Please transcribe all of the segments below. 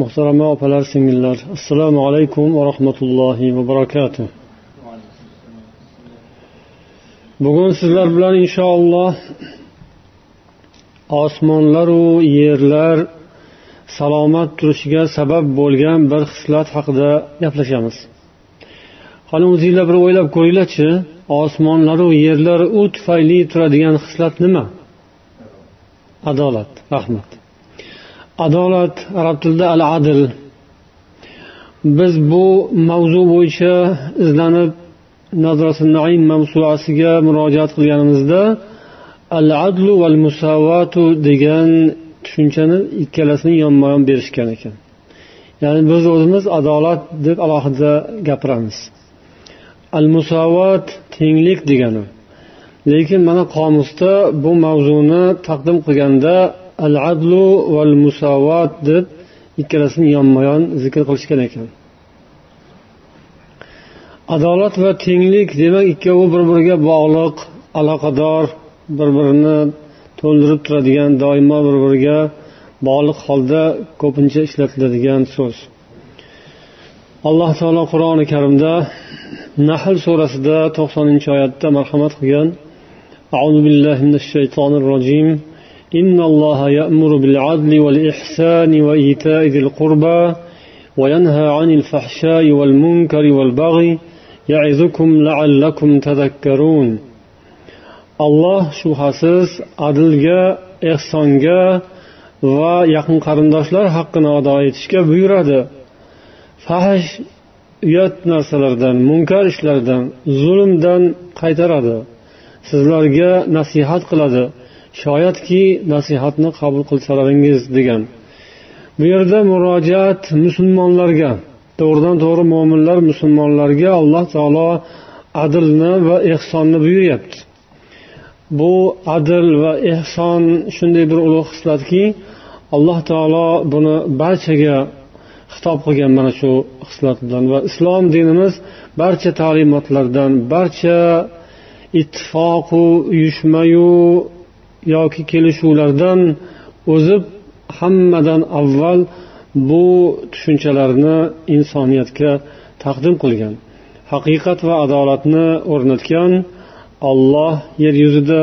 muhtarama opalar singillar. Assalomu alaykum va rahmatullohi va barakatuh. Bugun sizlar bilan inshaalloh osmonlaru yerlar salomat turishiga sabab bo'lgan bir xislat haqida gaplashamiz. Qani o'zinglar bir o'ylab ko'ringlarchi osmonlaru yerlar u tufayli turadigan xislat nima? Adolat rahmat. Adolat arab tilida al adl biz bu mavzu bo'yicha izlanib naim mavsuasiga murojaat qilganimizda al adlu val musavatu degan tushunchani ikkalasini yonma yon berishgan ekan. Ya'ni biz o'zimiz adolat deb alohida gapiramiz. Al musavat tenglik degani. Lekin mana qomusda bu mavzuni taqdim qilganda al adlu val musavat deb ikkalasini yonma yon zikr qilishgan ekan adolat va tenglik demak ikkovi bir biriga bog'liq aloqador bir birini to'ldirib turadigan doimo bir biriga bog'liq holda ko'pincha ishlatiladigan so'z alloh taolo qur'oni karimda nahl surasida to'qsoninchi oyatda marhamat qilgan أعوذ بالله من الشيطان الرجيم إن الله يأمر بالعدل والإحسان وإيتاء ذي القربى وينهى عن الفحشاء والمنكر والبغي يعظكم لعلكم تذكرون alloh shubhasiz adlga ehsonga va yaqin qarindoshlar haqqini ado etishga buyuradi fahsh uyat narsalardan munkar ishlardan zulmdan qaytaradi sizlarga nasihat qiladi Shoyatki nasihatni qabul qilsalaringiz degan. Bu yerda murojaat musulmonlarga to'g'ridan to'g'ri mo'minlar musulmonlarga alloh taolo adlni va ehsonni buyuryapti. Bu adl va ehson shunday bir ulug' xislatki alloh taolo buni barchaga xitob qilgan mana shu xislat bilan va islom dinimiz barcha ta'limotlardan barcha ittifoqu uyushmayu yoki kelishuvlardan o'zib hammadan avval bu tushunchalarni insoniyatga taqdim qilgan. Haqiqat va adolatni o'rnatgan olloh yer yuzida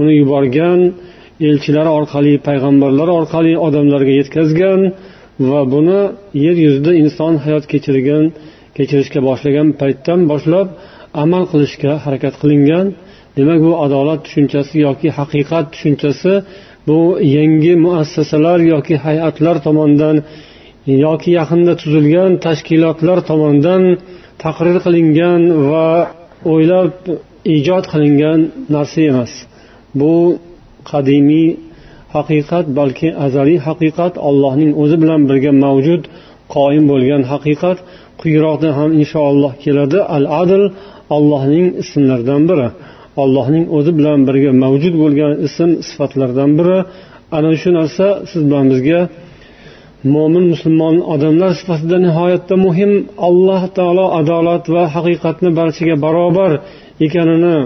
uni yuborgan elchilar orqali payg'ambarlar orqali odamlarga yetkazgan va buni yer yuzida inson hayot kechirgan kechirishga boshlagan paytdan boshlab amal qilishga harakat qilingan demak bu adolat tushunchasi yoki haqiqat tushunchasi bu yangi muassasalar yoki hay'atlar tomonidan yoki yaqinda tuzilgan tashkilotlar tomonidan taqrir qilingan va o'ylab ijod qilingan narsa emas. Bu qadimiy haqiqat balki azaliy haqiqat allohning o'zi bilan birga mavjud qoyim bo'lgan haqiqat. Quyiroqda ham inshaalloh keladi. Al adl allohning ismlaridan biri. Allohning o'zi bilan birga mavjud bo'lgan ism sifatlardan biri. Ana shu narsa siz bilan bizga mo'min musulmon odamlar sifatida nihoyatda muhim. Alloh taolo adolat va haqiqatni barchaga barobar ekanini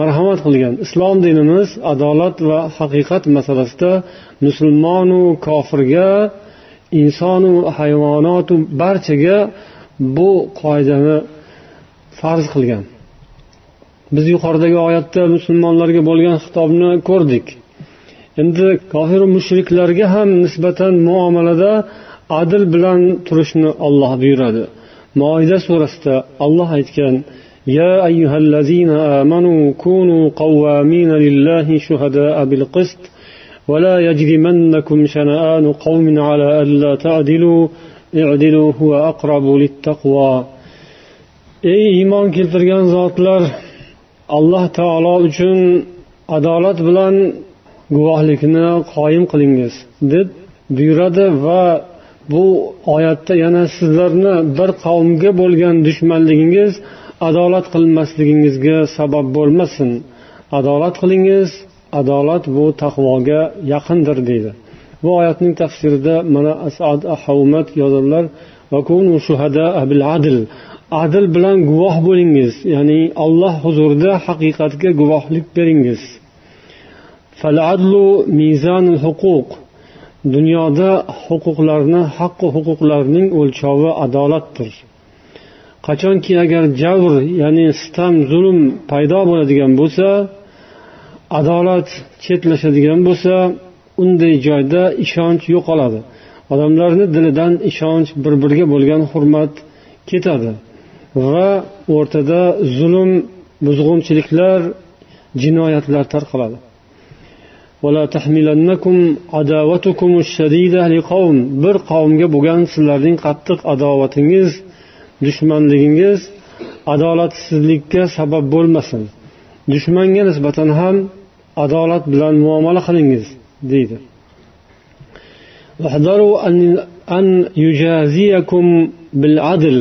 marhamat qilgan. Islom dinimiz adolat va haqiqat masalasida musulmonu kofirga insonu hayvonotu barchaga bu qoidani farz qilgan. biz yuqoridagi oyatda musulmonlarga bo'lgan xitobni ko'rdik endi kofiru mushriklarga ham nisbatan muomalada adl bilan turishni olloh buyuradi moida surasida olloh aytgan يا أيها الذين آمنوا كونوا قوامين لله شهداء بالقسط ولا يجرمنكم شنآن قوم على ألا تعدلوا اعدلوا هو أقرب للتقوى ey iymon keltirgan zotlar alloh taolo uchun adolat bilan guvohlikni qoyim qilingiz deb buyuradi va bu oyatda yana sizlarni bir qavmga bo'lgan dushmanligingiz adolat qilmasligingizga sabab bo'lmasin. Adolat qilingiz adolat bu taqvoga yaqindir deydi. Bu oyatning tafsirida mana asad havmat yozadilar adil bilan guvoh bo'lingiz ya'ni alloh huzurida haqiqatga guvohlik beringiz. Dunyoda huquqlarni haqqu huquqlarning o'lchovi adolatdir. Qachonki agar javr ya'ni sitam zulm paydo bo'ladigan bo'lsa adolat chetlashadigan bo'lsa unday joyda ishonch yo'qoladi. Odamlarni dilidan ishonch bir biriga bo'lgan hurmat ketadi. va o'rtada zulm buzg'unchiliklar jinoyatlar tarqaladi bir qavmga bo'lgan sizlarning qattiq adovatingiz dushmanligingiz adolatsizlikka sabab bo'lmasin dushmanga nisbatan ham adolat bilan muomala qilingiz deydi أن يجازيكم بالعدل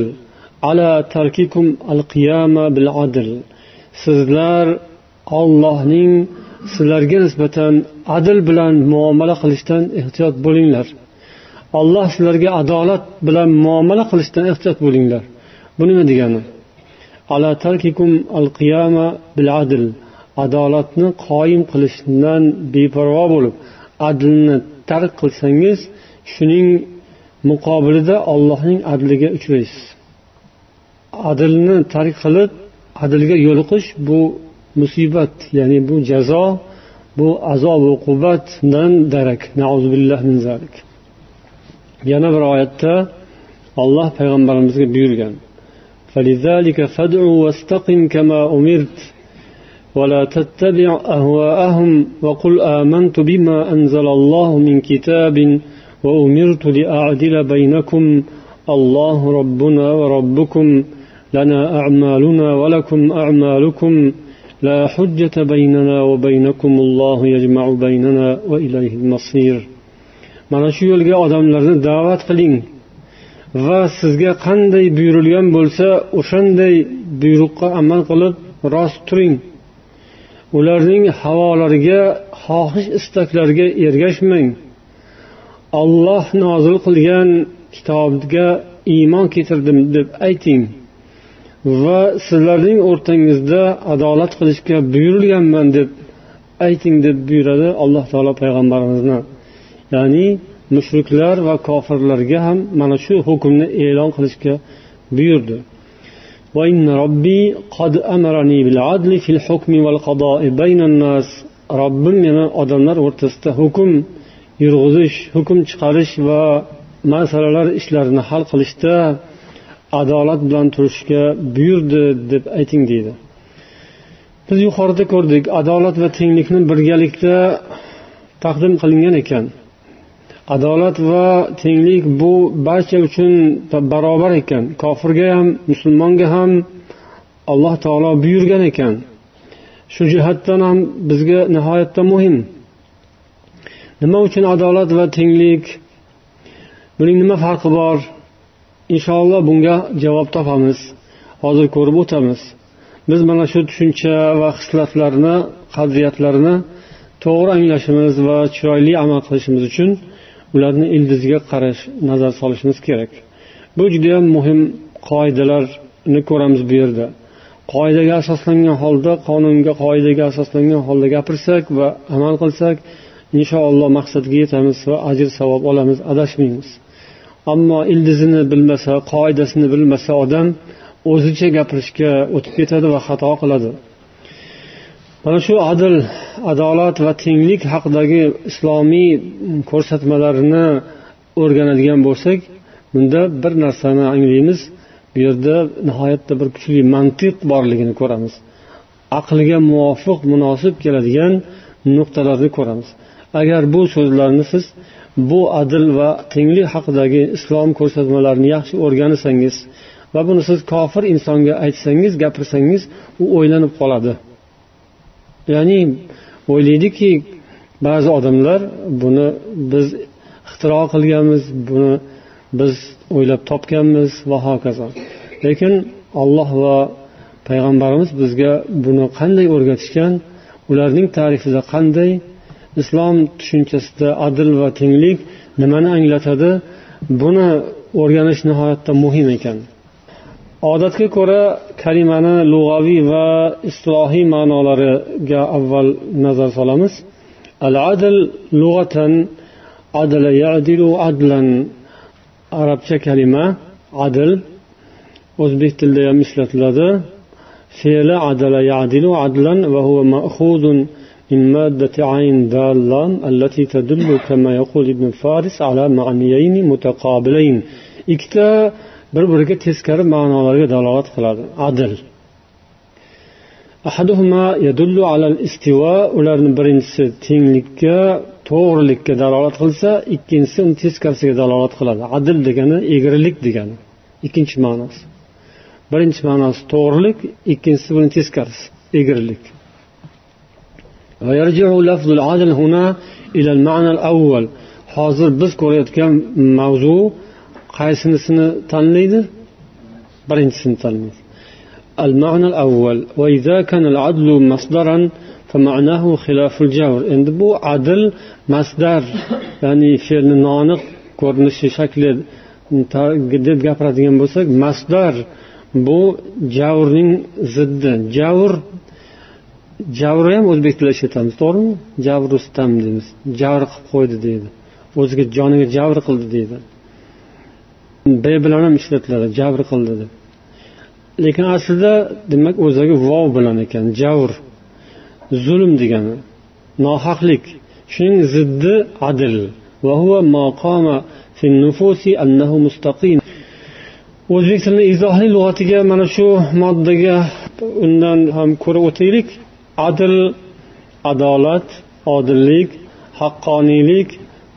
ala tarkikum al qiyama bil adl sizlar ollohning sizlarga nisbatan adl bilan muomala qilishdan ehtiyot bo'linglar. Olloh sizlarga adolat bilan muomala qilishdan ehtiyot bo'linglar. Bu nima degani? Ala tarkikum al qiyama bil adl adolatni qoyim qilishdan beparvo bo'lib adlni tark qilsangiz shuning muqobilida ollohning adliga uchraysiz. adlni tark qilib adlga yo'liqish bu musibat ya'ni bu jazo bu azob uqubatdan darak min zalik yana bir oyatda olloh payg'ambarimizga buyurgan فلذلك فادع واستقم كما أمرت ولا تتبع أهواءهم وقل آمنت بما أنزل الله من كتاب وأمرت لأعدل بينكم الله ربنا وربكم لنا أعمالنا ولكم أعمالكم لا حجة بيننا وبينكم الله يجمع بيننا وإليه المصير mana shu yo'lga odamlarni da'vat qiling va sizga qanday buyurilgan bo'lsa o'shanday buyruqqa amal qilib rost turing ularning havolariga xohish istaklariga ergashmang olloh nozil qilgan kitobga iymon keltirdim deb ayting Va sizlarning o'rtangizda adolat qilishga buyurilganman deb ayting deb buyuradi alloh taolo payg'ambarimizni. Ya'ni mushriklar va kofirlarga ham mana shu hukmni e'lon qilishga buyurdi. Robbim meni odamlar o'rtasida hukm yurg'izish hukm chiqarish va masalalar ishlarini hal qilishda adolat bilan turishga buyurdi deb ayting deydi. Biz yuqorida ko'rdik adolat va tenglikni birgalikda taqdim qilingan ekan. Adolat va tenglik bu barcha uchun barobar ekan. Kofirga ham musulmonga ham alloh taolo buyurgan ekan. Shu jihatdan ham bizga nihoyatda muhim. Nima uchun adolat va tenglik? Buning nima farqi bor? Inshaalloh bunga javob topamiz. Hozir ko'rib o'tamiz. Biz mana shu tushuncha va hislatlarni qadriyatlarni to'g'ri anglashimiz va chiroyli amal qilishimiz uchun ularni ildiziga qarash nazar solishimiz kerak. Bu judayam muhim qoidalarni ko'ramiz bu yerda. Qoidaga asoslangan holda qonunga qoidaga asoslangan holda gapirsak va amal qilsak inshaalloh maqsadga yetamiz va ajr savob olamiz adashmaymiz. Ammo ildizini bilmasa qoidasini bilmasa odam o'zicha gapirishga o'tib ketadi va xato qiladi. Mana shu adl adolat va tenglik haqidagi islomiy ko'rsatmalarini o'rganadigan bo'lsak bunda bir narsani anglaymiz bu yerda nihoyatda bir kuchli mantiq borligini ko'ramiz. Aqlga muvofiq munosib keladigan nuqtalarni ko'ramiz. Agar bu so'zlarni siz bu adl va tenglik haqidagi islom ko'rsatmalarini yaxshi o'rgansangiz va buni siz kofir insonga aytsangiz gapirsangiz u o'ylanib qoladi. Ya'ni o'ylaydiki ba'zi odamlar buni biz ixtiro qilganmiz buni biz o'ylab topganmiz va hokazo lekin olloh va payg'ambarimiz bizga buni qanday o'rgatishgan ularning tarifida qanday islom tushunchasida adl va tenglik nimani anglatadi? Buni o'rganish nihoyatda muhim ekan. Odatga ko'ra kalimani lug'aviy va islohiy ma'nolariga avval nazar solamiz. Al adl lug'atan adla yadilu adlan. Arabcha kalima adl. O'zbek tilida ham ishlatiladi. Fe'li adala yadilu adlan va huwa ma'khudun. من مادة عين دالة التي تدل كما يقول ابن فارس على معنيين متقابلين ikkita bir biriga teskari ma'nolarga dalolat qiladi adl ahaduhuma yadullu ala istivo ularni birinchisi tenglikka to'g'rilikka dalolat qilsa ikkinchisi uni teskarisiga dalolat qiladi adl degani egrilik degani ikkinchi ma'nosi birinchi ma'nosi to'g'rilik ikkinchisi buni teskarisi egrilik hozir biz ko'rayotgan mavzu qaysinisini tanlaydi birinchisini tanlaydi المعنى الأول وإذا كان العدل مصدرا فمعناه خلاف الجور endi bu adl masdar ya'ni fe'lni noaniq ko'rinishi shakli deb gapiradigan bo'lsak masdar bu javrning ziddi javr javri ham o'zbek tilida ishlatamiz to'g'rimi? Javrustam deymiz. Javr qilib qo'ydi deydi. O'ziga joniga javr qildi deydi. B bilan ham ishlatiladi javr qildi deb. Lekin aslida demak o'zagi vov bilan ekan javr. Zulm degani nohaqlik. Shuning ziddi adl o'zbek tilini izohli lug'atiga mana shu moddaga undan ham ko'rib o'taylik. Adl adolat odillik haqqoniylik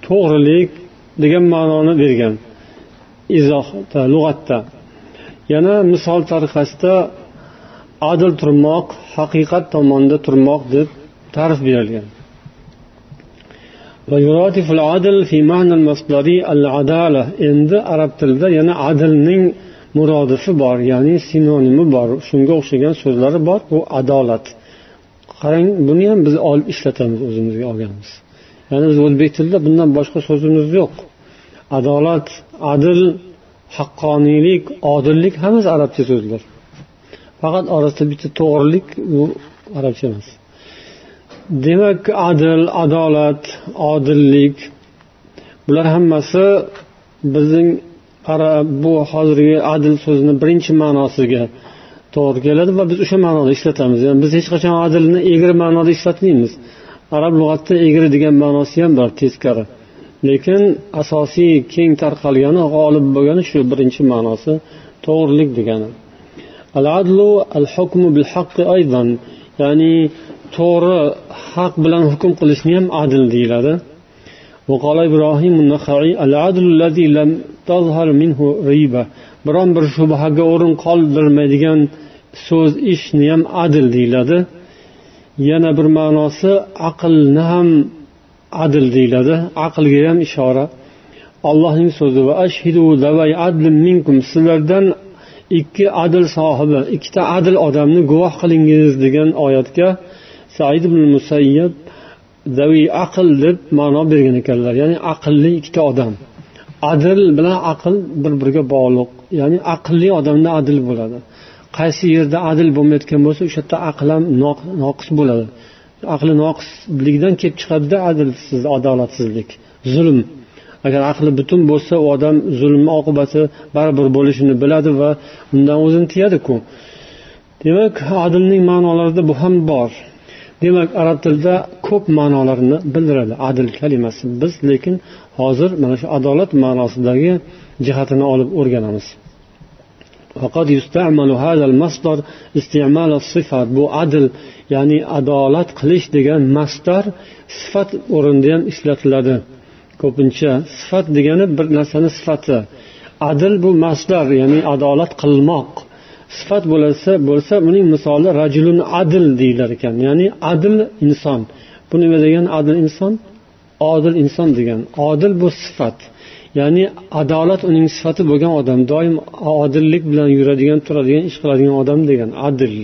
to'g'rilik degan ma'noni bergan izohda lug'atda. Yana misol tariqasida adl turmoq haqiqat tomonda turmoq deb ta'rif berilgan. Endi arab tilida yana adlning murodifi bor ya'ni sinonimi bor. Shunga o'xshagan so'zlari bor bu adolat. Qarang buni ham biz olib ishlatamiz o'zimizga olganmiz. Ya'ni biz o'zbek tilida bundan boshqa so'zimiz yo'q. Adolat adil haqqoniylik odillik hammasi arabcha so'zlar. Faqat orasida bitta to'g'rilik u arabcha emas. Demak adil adolat odillik bular hammasi bizning bu hozirgi adil so'zini birinchi ma'nosiga to'g'ri keladi va biz o'sha ma'noda ishlatamiz yani biz hech qachon adilni egri ma'noda ishlatmaymiz arab lug'atida egri degan ma'nosi ham bor teskari lekin asosiy keng tarqalgani g'olib bo'lgani shu birinchi ma'nosi to'g'rilik degani al adlu al hukmu bil haqqi aydan ya'ni to'g'ri haq bilan hukm qilishni ham adl deyiladi وقال إبراهيم النخعي العدل الذي لم تظهر منه ريبة biron bir shubhaga o'rin qoldirmaydigan so'z ishni ham adl deyiladi. Yana bir ma'nosi aqlni ham adl deyiladi. Aqlga ham ishora. Allohning so'zi va ashhidu minkum. Sizlardan ikki adl sohibi ikkita adl odamni guvoh qilingiz degan oyatga said ibn musayyab zaviy aql deb ma'no bergan ekanlar. Ya'ni aqlli ikkita odam. Adl bilan aql bir biriga bog'liq. Ya'ni aqlli odamda adl bo'ladi. Qaysi yerda adil bo'lmayotgan bo'lsa o'sha yerda aql ham noqis bo'ladi. Aqli noqisligidan kelib chiqadida adilsiz adolatsizlik zulm. Agar aqli butun bo'lsa u odam zulmni oqibati baribir bo'lishini biladi va undan o'zini tiyadiku. Demak adilning ma'nolarida bu ham bor. Demak arab tilida ko'p ma'nolarni bildiradi. Adil kalimasi biz lekin hozir mana shu adolat ma'nosidagi jihatini olib o'rganamiz. وقد يستعمل هذا المصدر استعمال الصفات bu adl ya'ni adolat qilish degan masdar sifat o'rnida ham ishlatiladi ko'pincha sifat degani bir narsani sifati adl bu masdar ya'ni adolat qilmoq sifat bo'lsa bo'lsa uning misoli rajulun adl deyilar ekan ya'ni adl inson bu nima degani adl inson odil inson degan odil bu sifat ya'ni adolat uning sifati bo'lgan odam doim odillik bilan yuradigan turadigan ish qiladigan odam degan adil.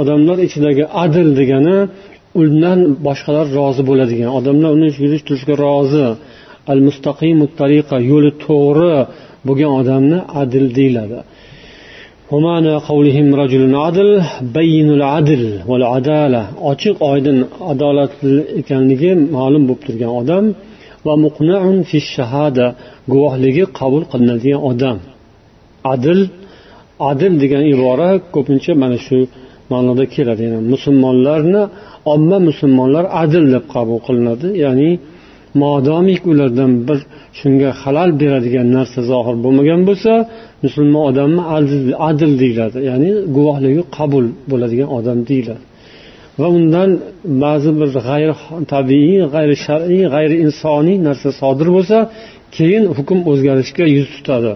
Odamlar ichidagi adil degani undan boshqalar rozi bo'ladigan odamlar uni yurish turishga rozi. Al mustaqimu tariqa yo'li to'g'ri bo'lgan odamni adil deyiladi. Ochiq oydin adolatli ekanligi ma'lum bo'lib turgan odam va muqnaun fi shahada guvohligi qabul qilinadigan odam. Adil adil degan ibora ko'pincha mana shu ma'noda keladi. Ya'ni musulmonlarni omma musulmonlar adil deb qabul qilinadi. Ya'ni modomiki ulardan bir shunga xalal beradigan narsa zohir bo'lmagan bo'lsa musulmon odamni adil deyiladi ya'ni guvohligi qabul bo'ladigan odam deyiladi va undan ba'zi bir g'ayri tabiiy g'ayri shar'iy g'ayri insoniy narsa sodir bo'lsa keyin hukm o'zgarishga yuz tutadi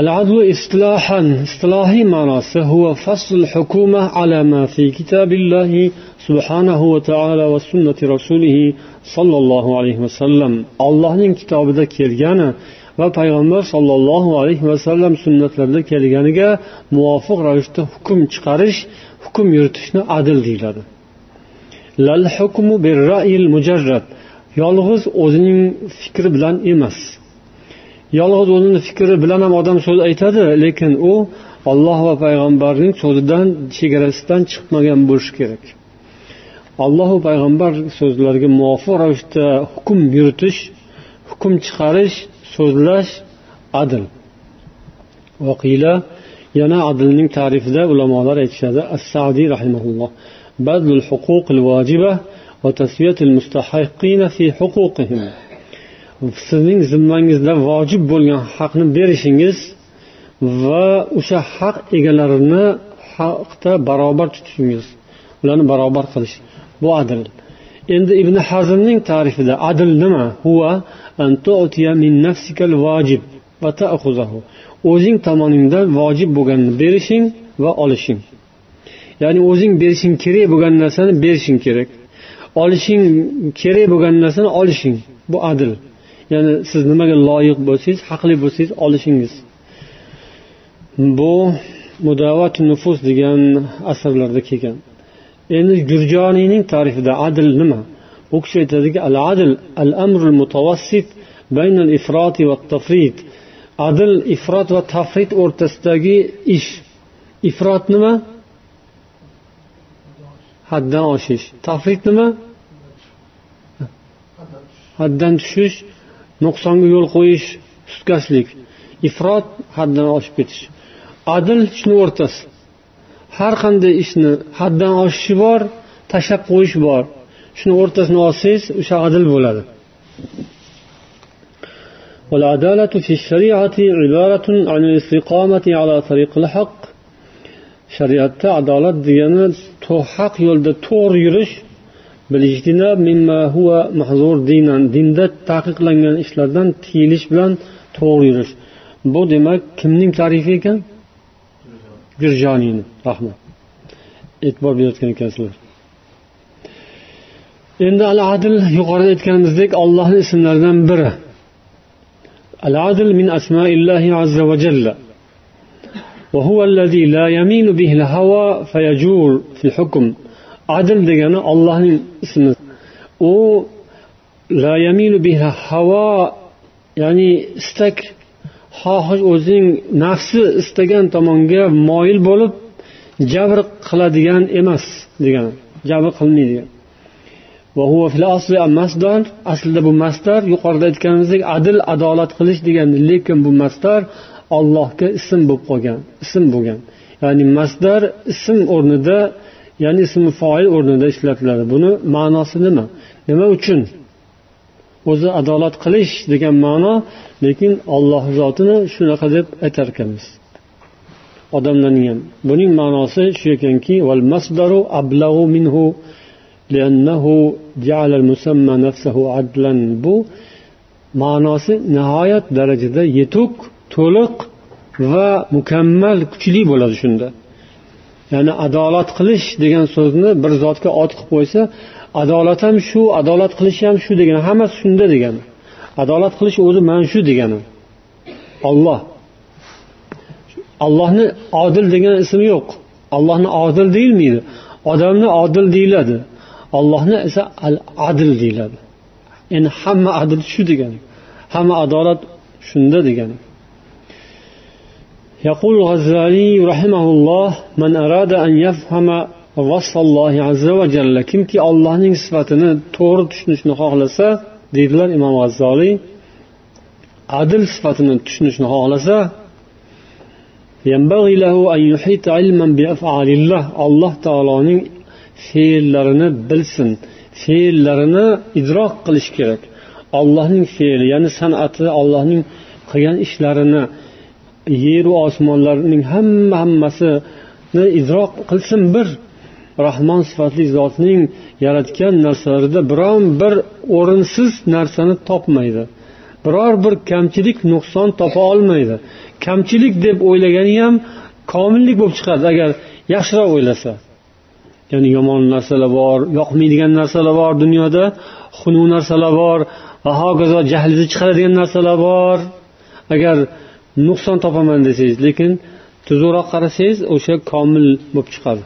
العدل اصطلاحا اصطلاحي معناته هو فصل الحكومة على ما في كتاب الله سبحانه وتعالى وسنة رسوله صلى الله عليه وسلم الله kitobida kelgani va payg'ambar sollallohu alayhi vasallam sunnatlarida kelganiga muvofiq ravishda hukm chiqarish hukm yuritishni adil deyiladi. Yolg'iz o'zining fikri bilan emas. Yolg'iz o'zini fikri bilan ham odam so'z aytadi lekin u olloh va payg'ambarning so'zidan chegarasidan chiqmagan bo'lishi kerak. Allohu payg'ambar so'zlariga muvofiq ravishda hukm yuritish hukm chiqarish so'zlash adl voqila yana adlning ta'rifida ulamolar aytishadi as sadiy rahimaulloh بذل الحقوق الواجبة وتسوية المستحقين في حقوقهم sizning zimmangizda vojib bo'lgan haqni berishingiz va o'sha haq egalarini haqda barobar tutishingiz ularni barobar qilish bu adl endi ibn hazmning ta'rifida adl nima? Huva o'zing tomoningdan vojib bo'lganini berishing va olishing. Ya'ni o'zing berishing kerak bo'lgan narsani berishing kerak. Olishing kerak bo'lgan narsani olishing. Bu adl ya'ni siz nimaga loyiq bo'lsangiz haqli bo'lsangiz olishingiz. Bu mudavat nufus degan asarlarda kelgan. Endi gurjoniyning ta'rifida adl nima? U kishi aytadiki al adl al amrul mutavassit baynal ifroti va tafrit. Adl ifrot va tafrit o'rtasidagi ish. Ifrot nima? Haddan oshish. Tafrit nima? Haddan tushish nuqsonga yo'l qo'yish sustkashlik ifrot haddan oshib ketish. Adl shuni o'rtasi har qanday ishni haddan oshishi bor tashlab qo'yish bor shuni o'rtasini olsangiz o'sha adil bo'ladi والعدالة في الشريعة عبارة عن الاستقامة على طريق الحق shariatda adolat degani haq yo'lda to'g'ri yurish dinda taqiqlangan ishlardan tiyilish bilan to'g'ri yurish bu demak kimning tarifi ekan Girjoniyni rahmat e'tibor berayotgan ekansizlar endi al adil yuqorida aytganimizdek ollohni ismlaridan biri al adil min asmaillahi azza va jalla وهو الذي لا يميل به الهوى فيجور في الحكم adil degani ollohning ismi u la yamilu biha havo ya'ni istak xohish o'zining nafsi istagan tomonga moyil bo'lib jabr qiladigan emas degan jabr qilmaydigan. Aslida bu masdar yuqorida aytganimizdek adil adolat qilish degan lekin bu masdar allohga ism bo'lib qolgan ism bo'lgan. Ya'ni masdar ism o'rnida ya'ni ismi foil o'rnida ishlatiladi. Buni ma'nosi nima? Nima uchun o'zi adolat qilish degan ma'no lekin olloh zotini shunaqa deb aytar ekanmiz. Odamlarning ham buning ma'nosi shu ekanki bu ma'nosi nihoyat darajada yetuk to'liq va mukammal kuchli bo'ladi shunda. Ya'ni adolat qilish degan so'zni bir zotga ot qilib qo'ysa adolat ham shu adolat qilish ham shu degani hammasi shunda degani adolat qilish o'zi mana shu degani olloh allohni odil degan ismi yo'q allohni odil deyilmaydi odamni odil deyiladi ollohni esa al adil deyiladi endi hamma adil shu degani hamma adolat shunda degani يقول الغزالي رحمه الله من أراد أن يفهم vasallohi azza va jalla kimki ollohning sifatini to'g'ri tushunishni xohlasa deydilar imom g'azzoliy adil sifatini tushunishni xohlasa alloh taoloning fe'llarini bilsin fe'llarini idrok qilish kerak. Ollohning fe'li ya'ni san'ati ollohning qilgan ishlarini yeru osmonlarning hamma hammasini idrok qilsin bir. Rahmon sifatli zotning yaratgan narsalarida biron bir o'rinsiz narsani topmaydi. Biror bir kamchilik nuqson topa olmaydi. Kamchilik deb o'ylagani ham komillik bo'lib chiqadi agar yaxshiroq o'ylasa. Ya'ni yomon narsalar bor yoqmaydigan narsalar bor dunyoda xunuk narsalar bor va hokazo jahlingizni chiqaradigan narsalar bor. Agar nuqson topaman desangiz lekin tuzukroq qarasangiz o'sha komil bo'lib chiqadi.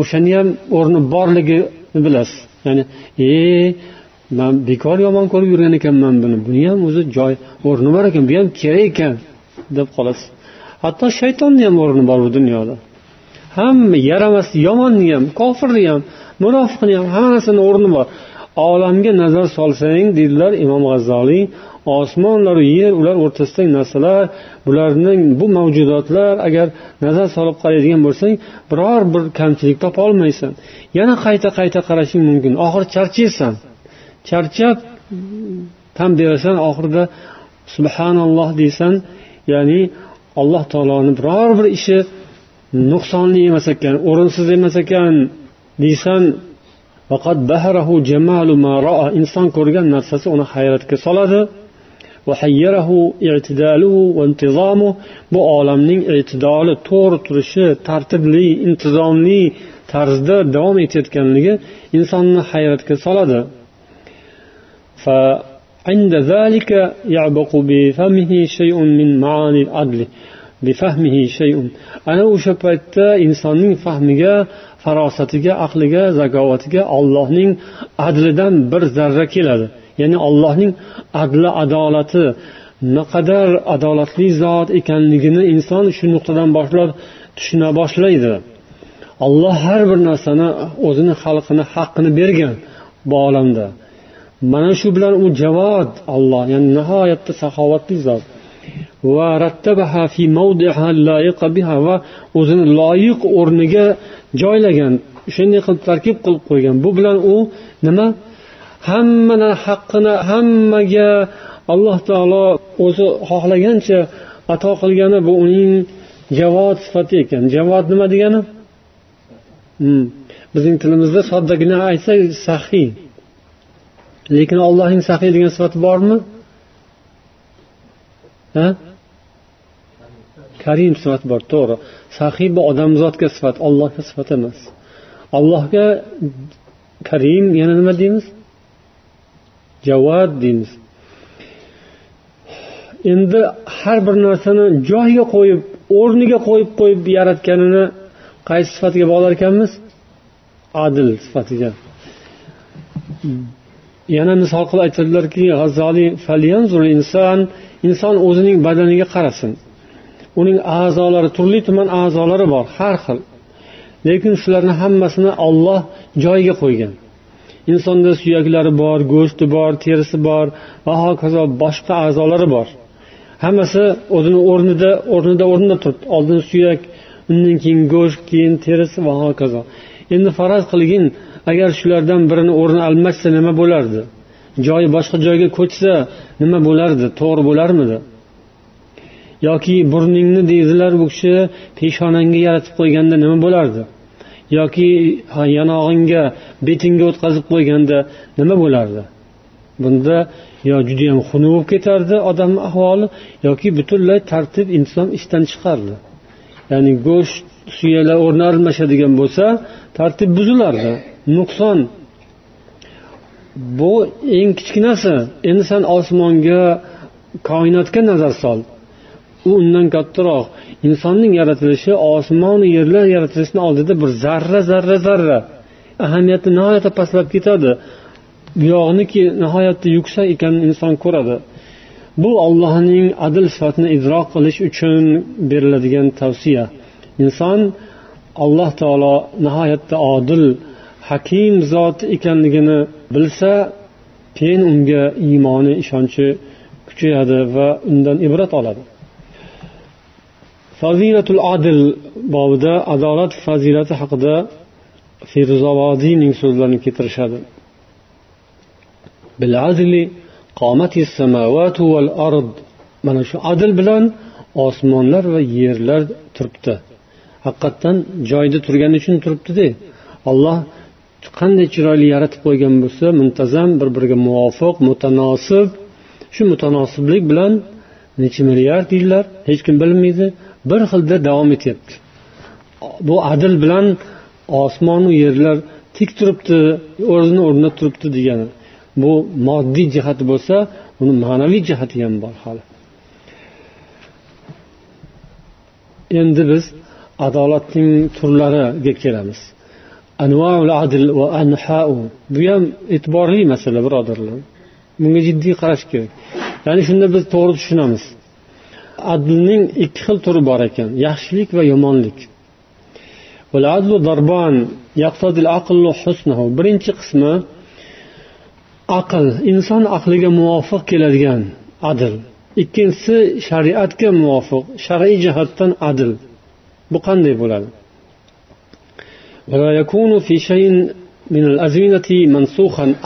O'shani ham o'rni borligini bilasiz. Ya'ni e man bekor yomon ko'rib yurgan ekanman buni. Buni ham o'zi joy o'rni bor ekan bu ham kerak ekan deb qolasiz. Hatto shaytonni ham o'rni bor bu dunyoda. Hamma yaramas yomonni ham kofirni ham munofiqni ham hamma narsani o'rni bor. Olamga nazar solsang deydilar imom g'azzoliy osmonlaru yer ular o'rtasidagi narsalar bularning bu mavjudotlar agar nazar solib qaraydigan bo'lsang biror bir kamchilik topolmaysan yana qayta qayta qarashing mumkin. Oxiri charchaysan. Charchab tan berasan oxirida subhanalloh deysan ya'ni alloh taoloni biror bir ishi nuqsonli emas ekan o'rinsiz emas ekan deysan inson ko'rgan narsasi uni hayratga soladi. bu olamning e'tidoli to'g'ri turishi tartibli intizomli tarzda davom etayotganligi insonni hayratga soladi عند ذلك يعبق بفمه شيء من معاني العدل بفهمه شيء ana o'sha paytda insonning fahmiga farosatiga aqliga zakovatiga ollohning adlidan bir zarra keladi ya'ni allohning adli adolati naqadar adolatli zot ekanligini inson shu nuqtadan boshlab tushuna boshlaydi. Alloh har bir narsani o'zini xalqini haqqini bergan bu olamda. Mana shu bilan u javod olloh ya'ni nihoyatda saxovatli zot. Va va o'zini loyiq o'rniga joylagan shunday qilib tarkib qilib qo'ygan. Bu bilan u nima? Hammani haqqini hammaga alloh taolo o'zi xohlagancha ato qilgani bu uning javod sifati ekan. Javod nima degani? Hmm. bizning tilimizda soddagina aytsak sahiy lekin allohning sahiy degan sifati bormi? Ha? Karim sifati bor to'g'ri. Sahiy bu odamzodga sifat allohga sifat emas. Allohga karim yana nima deymiz? Javad deymiz endi har bir narsani joyiga qo'yib o'rniga qo'yib qo'yib yaratganini qaysi sifatiga bog'lar ekanmiz adil sifatiga. Yana misol qilib aytadilarki g'azzoliy inson inson o'zining badaniga qarasin. Uning a'zolari turli tuman a'zolari bor har xil. Lekin shularni hammasini olloh joyiga qo'ygan. Insonda suyaklari bor go'shti bor terisi bor va hokazo boshqa a'zolari bor. Hammasi o'zini o'rnida o'rnida o'rnida turibdi. Oldin suyak undan keyin go'sht keyin terisi va hokazo. Endi faraz qilgin agar shulardan birini o'rni almashsa nima bo'lardi? Joyi boshqa joyga ko'chsa nima bo'lardi? To'g'ri bo'larmidi? Yoki burningni deydilar bu kishi peshonangga yaratib qo'yganda nima bo'lardi? Yoki yonog'ingga betingga o'tkazib qo'yganda nima bo'lardi? Bunda yo judayam xunuk bo'lib ketardi odamni ahvoli yoki butunlay tartib inson ishdan chiqardi. Ya'ni go'sht suyaklar o'rni almashadigan bo'lsa tartib buzilardi. Nuqson. Bu eng kichkinasi endi san osmonga koinotga nazar sol. U undan kattaroq. Insonning yaratilishi osmonu yerlar yaratilishini oldida bir zarra zarra zarra. Ahamiyati nihoyatda pastlab ketadi. Buyog'niki nihoyatda yuksak ekanini inson ko'radi. Bu ollohning adl sifatini idrok qilish uchun beriladigan tavsiya. Inson alloh taolo nihoyatda odil hakim zot ekanligini bilsa keyin unga iymoni ishonchi kuchayadi va undan ibrat oladi. Fazilatul adl bobida adolat fazilati haqida feruzavodiyning so'zlarini keltirishadi. Mana shu adl bilan osmonlar va yerlar turibdi. Haqiqatdan joyida turgani uchun turibdida alloh qanday chiroyli yaratib qo'ygan bo'lsa muntazam bir biriga muvofiq mutanosib shu mutanosiblik bilan necha milliard yillar hech kim bilmaydi bir xilda davom etyapti. Bu adl bilan osmonu yerlar tik turibdi o'zini o'rnida turibdi degani. Bu moddiy jihati bo'lsa uni ma'naviy jihati ham bor hali. Endi biz adolatning turlariga kelamiz. Anvaul adl va anhau. Bu ham e'tiborli masala birodarlar. Bunga jiddiy qarash kerak. Ya'ni shunda biz to'g'ri tushunamiz. Adlning ikki xil turi bor ekan yaxshilik va yomonlik. Birinchi qismi aql. Inson aqliga muvofiq keladigan adl ikkinchisi shariatga muvofiq shar'iy jihatdan adl bu qanday bo'ladi?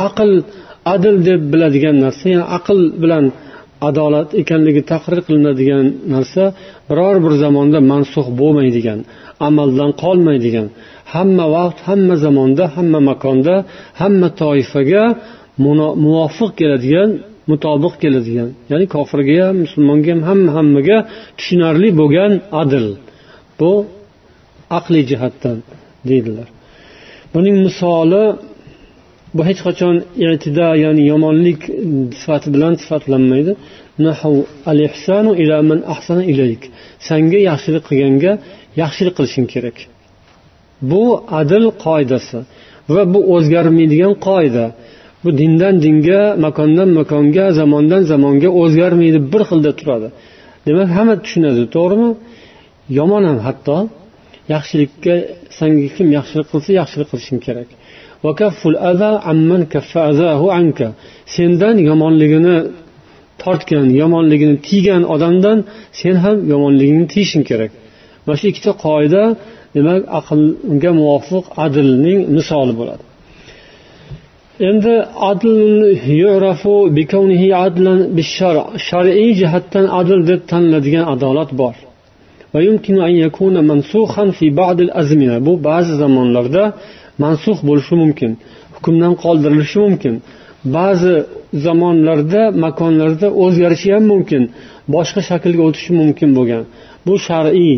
Aql adl deb biladigan narsa ya'ni aql bilan adolat ekanligi taqrir qilinadigan narsa biror bir zamonda mansux bo'lmaydigan amaldan qolmaydigan hamma vaqt hamma zamonda hamma makonda hamma toifaga muvofiq keladigan mutobiq keladigan ya'ni kofirga ham musulmonga ham hamma hammaga tushunarli bo'lgan adl bu aqliy jihatdan deydilar. Buning misoli bu hech qachon i'tida ya'ni yomonlik sifati bilan sifatlanmaydi. Sanga yaxshilik qilganga yaxshilik qilishing kerak. Bu adl qoidasi va bu o'zgarmaydigan qoida. Bu dindan dinga makondan makonga zamondan zamonga o'zgarmaydi bir xilda turadi. Demak hamma tushunadi to'g'rimi? Yomon ham hatto. Yaxshilikka sanga kim yaxshilik qilsa yaxshilik qilishing kerak. Sendan yomonligini tortgan yomonligini tiygan odamdan sen ham yomonligingni tiyishing kerak. Mana shu ikkita qoida demak aqlga muvofiq adlning misoli bo'ladi. Endi adl shar'iy jihatdan adl deb taniladigan adolat bor. Bu ba'zi zamonlarda mansux bo'lishi mumkin hukmdan qoldirilishi mumkin. Ba'zi zamonlarda makonlarda o'zgarishi ham mumkin boshqa shaklga o'tishi mumkin bo'lgan. Bu shar'iy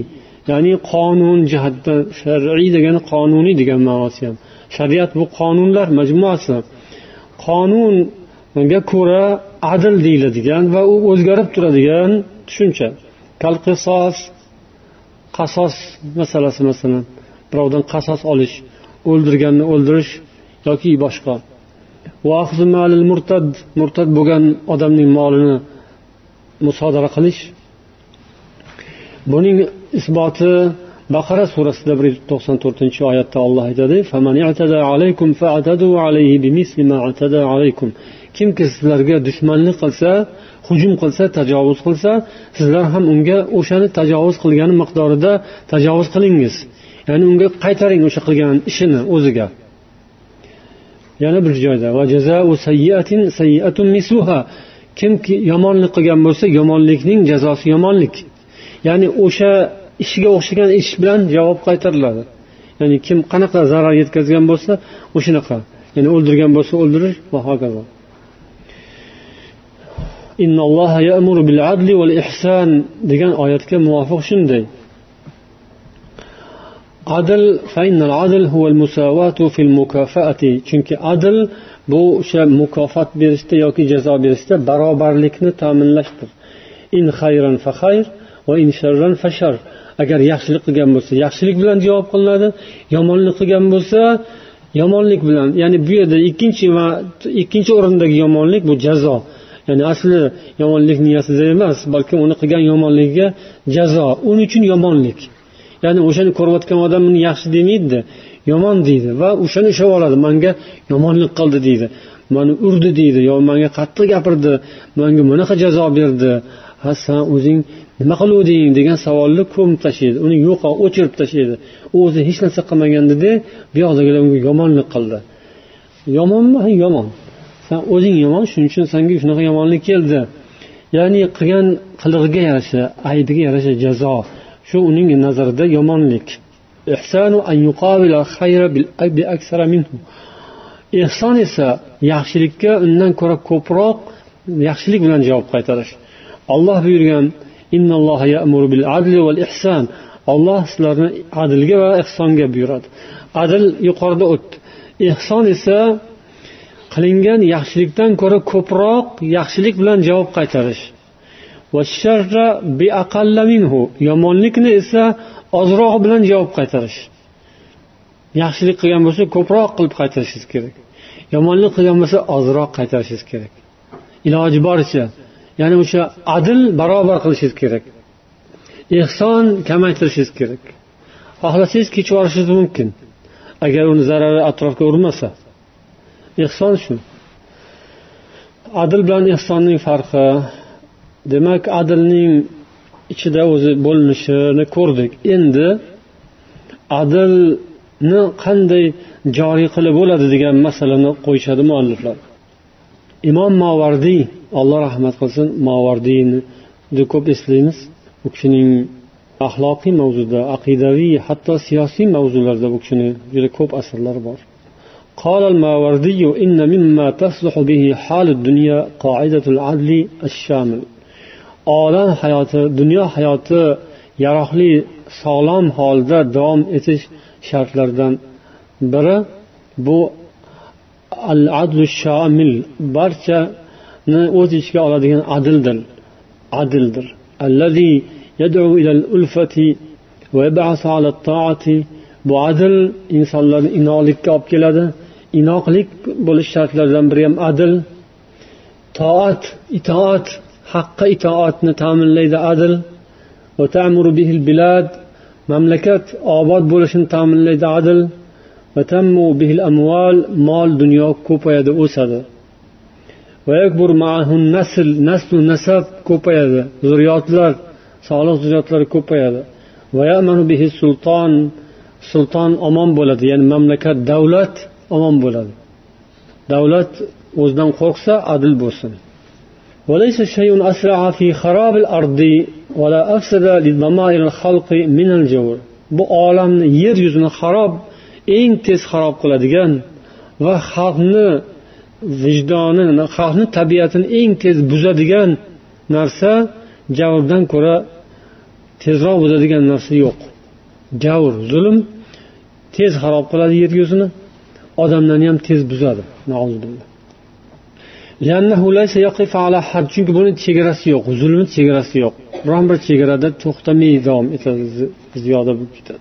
ya'ni qonun jihatdan shar'iy degani qonuniy degan ma'nosi ham. Shariat bu qonunlar majmuasi. Qonunga ko'ra adl deyiladigan va u o'zgarib turadigan tushuncha. Kalqisos qasos masalasi masalan birovdan qasos olish. O'ldirganni o'ldirish yoki boshqa. Murtad murtad bo'lgan odamning molini musodara qilish. Buning isboti baqara surasida bir yuz to'qson to'rtinchi oyatda olloh aytadi kimki sizlarga dushmanlik qilsa hujum qilsa tajovuz qilsa sizlar ham unga o'shani tajovuz qilgani miqdorida tajovuz qilingiz. Ya'ni unga qaytaring o'sha qilgan ishini o'ziga. Yana bir joyda kimki yomonlik qilgan bo'lsa yomonlikning jazosi yomonlik. Ya'ni o'sha ishiga o'xshagan ish bilan javob qaytariladi. Ya'ni kim qanaqa zarar yetkazgan bo'lsa o'shanaqa. Ya'ni o'ldirgan bo'lsa o'ldirish va hokazo. Degan oyatga muvofiq shunday. Adl chunki adl bu o'sha mukofot berishda yoki jazo berishda barobarlikni ta'minlashdir. In xayran fa xayr va in sharran fa shar. Agar yaxshilik qilgan bo'lsa yaxshilik bilan javob qilinadi yomonlik qilgan bo'lsa yomonlik bilan. Ya'ni bu yerda ikkinchi va ikkinchi o'rindagi yomonlik bu jazo. Ya'ni asli yomonlik niyatida emas balki uni qilgan yomonligiga jazo. Uning uchun yomonlik. Ya'ni o'shani ko'rayotgan odam uni yaxshi demaydida yomon deydi va o'shani ushlab oladi. Manga yomonlik qildi deydi mani urdi deydi yo manga qattiq gapirdi manga bunaqa jazo berdi. Ha san o'zing nima qiluvding degan savolni ko'mib tashlaydi uni yo'q o'chirib tashlaydi. U o'zi hech narsa qilmagandida bu yoqdagilar unga yomonlik qildi. Yomonmi? Ha yomon. San o'zing yomon shuning uchun sanga shunaqa yomonlik keldi. Ya'ni qilgan qilig'iga yarasha aybiga yarasha jazo. Shu uning nazarida yomonlik. Ehson esa yaxshilikka undan ko'ra ko'proq yaxshilik bilan javob qaytarish. Olloh buyurgan olloh sizlarni adlga va ehsonga buyuradi. Adl yuqorida o'tdi. Ehson esa qilingan yaxshilikdan ko'ra ko'proq yaxshilik bilan javob qaytarish. Yomonlikni esa ozroq bilan javob qaytarish. Yaxshilik qilgan bo'lsa ko'proq qilib qaytarishingiz kerak. Yomonlik qilgan bo'lsa ozroq qaytarishingiz kerak. Iloji boricha ya'ni o'sha adil barobar qilishingiz kerak. Ehson kamaytirishingiz kerak. Xohlasangiz kechib yuborishingiz mumkin. Agar uni zarari atrofga urmasa. Ehson shu. Adl bilan ehsonning farqi demak adlning ichida o'zi bo'linishini ko'rdik endi adlni qanday joriy qilib bo'ladi degan masalani qo'yishadi mualliflar imom movardiy alloh rahmat qilsin movardiyni juda ko'p eslaymiz u kishining axloqiy mavzuda aqidaviy hatto siyosiy mavzularda bu kishini juda ko'p asarlari bor قال الماوردي إن مما تصلح به حال الدنيا قاعدة العدل الشامل olam hayoti dunyo hayoti yaroqli sog'lom holda davom etish shartlaridan biri bu al adlu shamil barchani o'z ichiga oladigan adildir adildir. Allazi yad'u ila al-ulfati va yab'asu ala at-ta'ati bu adil insonlarni inoqlikka olib keladi. Inoqlik bo'lish shartlaridan biri ham adil. Toat itoat haqqa itoatni ta'minlaydi adil. Mamlakat obod bo'lishini ta'minlaydi adil. Mol dunyo ko'payadi o'sadi. Nasl naslu nasab ko'payadi zurriyotlar solih zurriyotlar ko'payadi. Sulton sulton omon bo'ladi ya'ni mamlakat davlat omon bo'ladi. Davlat o'zidan qo'rqsa adil bo'lsin. وليس شيء أسرع في خراب الأرض ولا أفسد لضمائر الخلق من الجور bu olamni yer yuzini harob eng tez harob qiladigan va xalqni vijdonini xalqni tabiatini eng tez buzadigan narsa javrdan ko'ra tezroq buzadigan narsa yo'q javr zulm tez harob qiladi yer yuzini odamlarni ham tez buzadi Chunki buni chegarasi yo'q zulmni chegarasi yo'q. Biron bir chegarada to'xtamay davom etadi ziyoda bo'lib ketadi.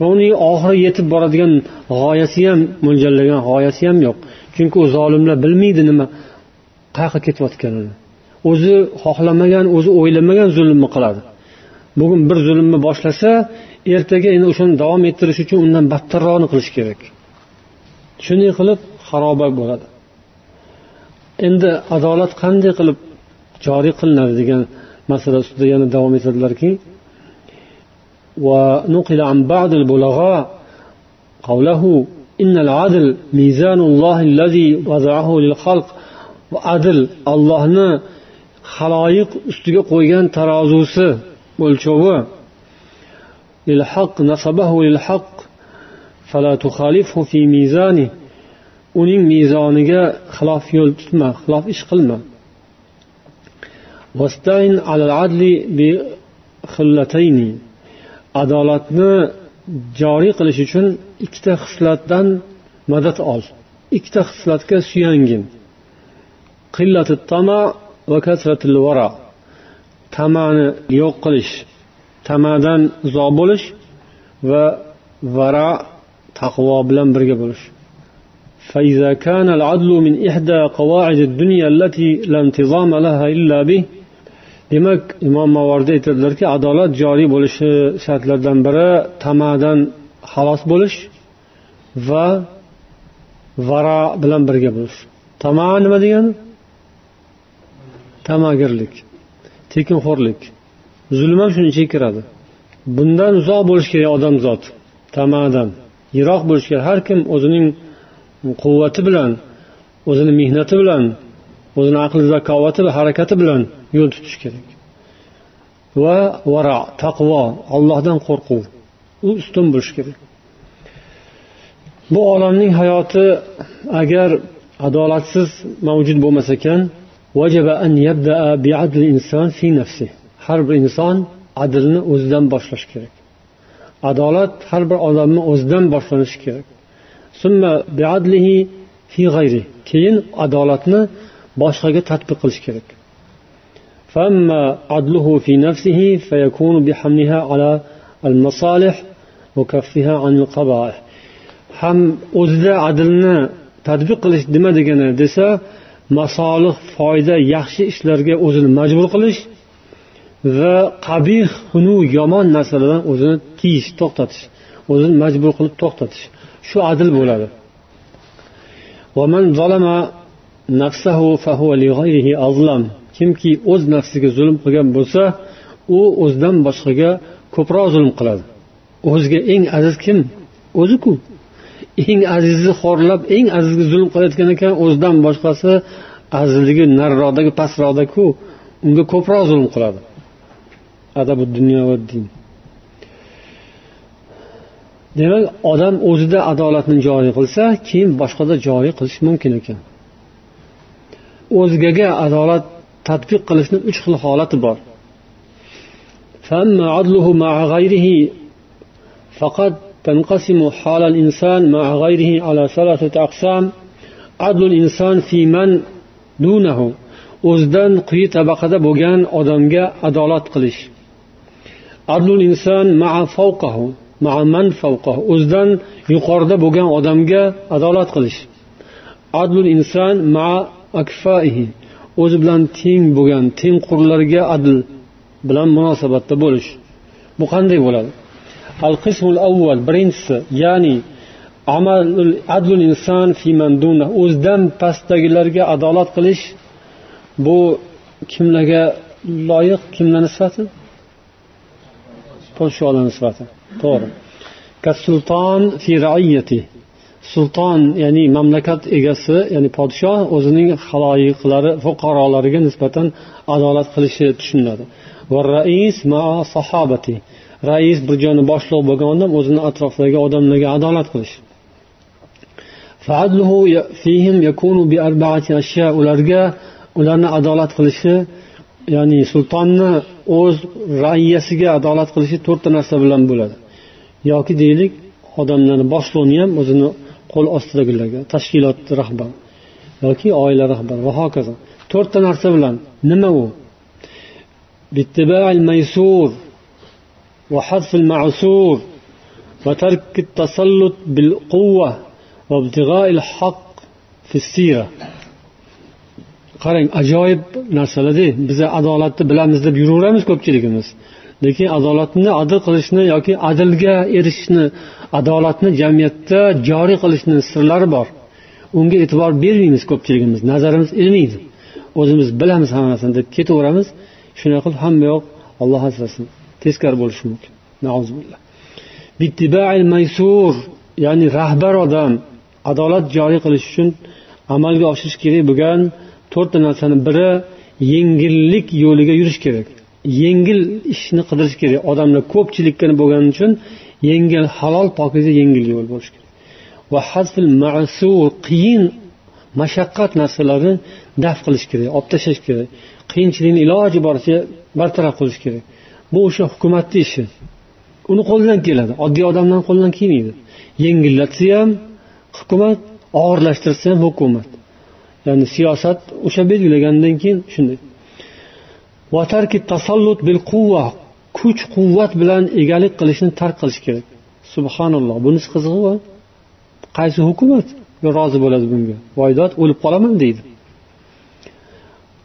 Va uning oxiri yetib boradigan g'oyasi ham mo'ljallagan g'oyasi ham yo'q. Chunki u zolimlar bilmaydi nima qayoqqa ketayotganini. O'zi xohlamagan o'zi o'ylamagan zulmni qiladi. Bugun bir zulmni boshlasa ertaga endi o'shani davom ettirish uchun undan battarroqni qilish kerak. Shunday qilib xaroba bo'ladi. endi adolat qanday qilib joriy qilinadi degan masala ustida yana davom etadilarki ونقل عن بعض البلغاء قوله إن العدل ميزان الله الذي وضعه للخلق وعدل الله خلايق ustiga qo'ygan tarozusi o'lchovi للحق نصبه للحق فلا تخالفه في ميزانه uning mezoniga xilof yo'l tutma xilof ish qilma. Adolatni joriy qilish uchun ikkita xislatdan madad ol. Ikkita xislatga suyangin. Tama va tamani yo'q qilish tamadan uzoq bo'lish va vara taqvo bilan birga bo'lish. فإذا كان العدل من إحدى قواعد الدنيا التي لا انتظام لها إلا به demak imom mavordi aytadilarki adolat joriy bo'lishi shartlaridan biri tamadan xalos bo'lish va varo bilan birga bo'lish tama nima degani tamagirlik tekinxo'rlik zulm ham shuni ichiga kiradi bundan uzoq bo'lishi kerak odamzod tamadan yiroq bo'lishi kerak har kim o'zining quvvati bilan o'zini mehnati bilan o'zini aqli zakovati va harakati bilan yo'l tutish kerak. Va varo taqvo allohdan qo'rquv u ustun bo'lishi kerak. Bu olamning hayoti agar adolatsiz mavjud bo'lmas ekan har bir inson adlni o'zidan boshlashi kerak. Adolat har bir odamni o'zidan boshlanishi kerak. keyin adolatni boshqaga tadbiq qilish kerak فأما عدله في نفسه فيكون بحملها على المصالح وكفها عن القبائح ham o'zida adlni tadbiq qilish nima degani desa masolih foyda yaxshi ishlarga o'zini majbur qilish va qabih xunuk yomon narsalardan o'zini tiyish to'xtatish o'zini majbur qilib to'xtatish Shu adil bo'ladi. Kimki o'z nafsiga zulm qilgan bo'lsa u o'zidan boshqaga ko'proq zulm qiladi. O'ziga eng aziz kim? O'ziku eng azizni xorlab eng azizga zulm qilayotgan ekan o'zidan boshqasi azizligi nariroqdagi pastroqdaku unga ko'proq zulm qiladi. Adabu dunyo va din. demak odam o'zida adolatni joriy qilsa keyin boshqada joriy qilish mumkin ekan o'zgaga adolat tadbiq qilishni uch xil holati bor فقد تنقسم حال الإنسان مع غيره على ثلاثة أقسام عدل الإنسان في من دونه o'zidan quyi tabaqada bo'lgan odamga adolat qilish adlul inson maa favqahu maa man favqahu o'zidan yuqorida bo'lgan odamga adolat qilish. Adlul inson maa akfaihi. O'zi bilan teng bo'lgan tengqurlarga adl bilan munosabatda bo'lish. Bu qanday bo'ladi? Al qismul avval birinchisi ya'ni amalul adlul inson o'zidan pastdagilarga adolat qilish. Bu kimlarga loyiq kimlarni sifati? Podsholarni sifati. To'g'ri. Sulton fi raiyati. Sulton ya'ni mamlakat egasi ya'ni podshoh o'zining haloyiqlari fuqarolariga nisbatan adolat qilishi tushuniladi. Va rais ma sahabati. Rais bir joyni boshliq bo'lgan odam o'zini atrofidagi odamlarga adolat qilish ularga ularni adolat qilishi ya'ni sultonni o'z raiyasiga adolat qilishi to'rtta narsa bilan bo'ladi. yoki deylik odamlarni boshliqni ham o'zini qo'l ostidagilarga tashkilot rahbari yoki oila rahbari va hokazo. To'rtta narsa bilan nima u? Maysur va hasfil ma'sur va tark tasallut bil quvva va ibtiga'il haqq fissira qarang ajoyib narsalarda biza adolatni bilamiz deb yuraveramiz ko'pchiligimiz. Lekin adolatni adil qilishni yoki adilga erishishni adolatni jamiyatda joriy qilishni sirlari bor. Unga e'tibor bermaymiz ko'pchiligimiz nazarimiz ilmaydi. O'zimiz bilamiz hammasini deb ketaveramiz. Shunday qilib hamma yoq olloh asrasin. Teskari bo'lishi mumkin. Ya'ni rahbar odam adolat joriy qilish uchun amalga oshirish kerak bo'lgan to'rtta narsani biri yengillik yo'liga yurish kerak. Yengil ishni qidirish kerak. Odamlar ko'pchilikka bo'lgani uchun yengil halol pokiza yengil yo'l bo'lishi kerak. Va hazfil masur qiyin mashaqqat narsalarni daf qilish kerak olib tashlash kerak. Qiyinchilikni iloji boricha bartaraf qilish kerak. Bu o'sha hukumatni ishi. Uni qo'lidan keladi. Oddiy odamlarni qo'lidan kelmaydi. Yengillatsa ham hukumat og'irlashtirsa ham hukumat. Ya'ni siyosat o'sha belgilagandan keyin shunday. Kuch quvvat bilan egalik qilishni tark qilish kerak. Subhanalloh. Bunisi qizig'i qaysi hukumat? Rozi bo'ladi bunga. Voydod o'lib qolaman deydi.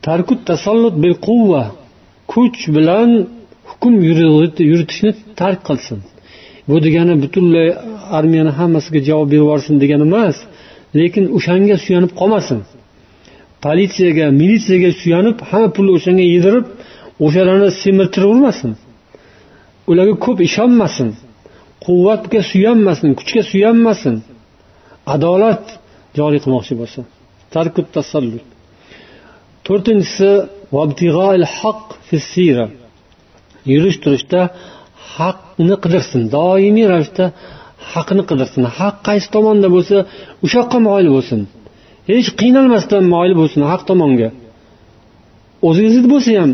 Tarkut tasallut bil quvva kuch bilan hukm yuritishni tark qilsin. Bu degani butunlay armiyani hammasiga javob berib yuborsin degani emas lekin o'shanga suyanib qolmasin. Politsiyaga militsiyaga suyanib hamma pulni o'shanga yedirib o'shalarni semirtiravermasin ularga ko'p ishonmasin. Quvvatga suyanmasin kuchga suyanmasin. Adolat joriy qilmoqchi bo'lsa. Tarkut tasallut to'rtinchisi yurish turishda haqni qidirsin doimiy ravishda haqni qidirsin. Haq qaysi tomonda bo'lsa o'sha yoqqa moyil bo'lsin. Hech qiynalmasdan moyil bo'lsin haq tomonga. O'zingizni bo'lsa ham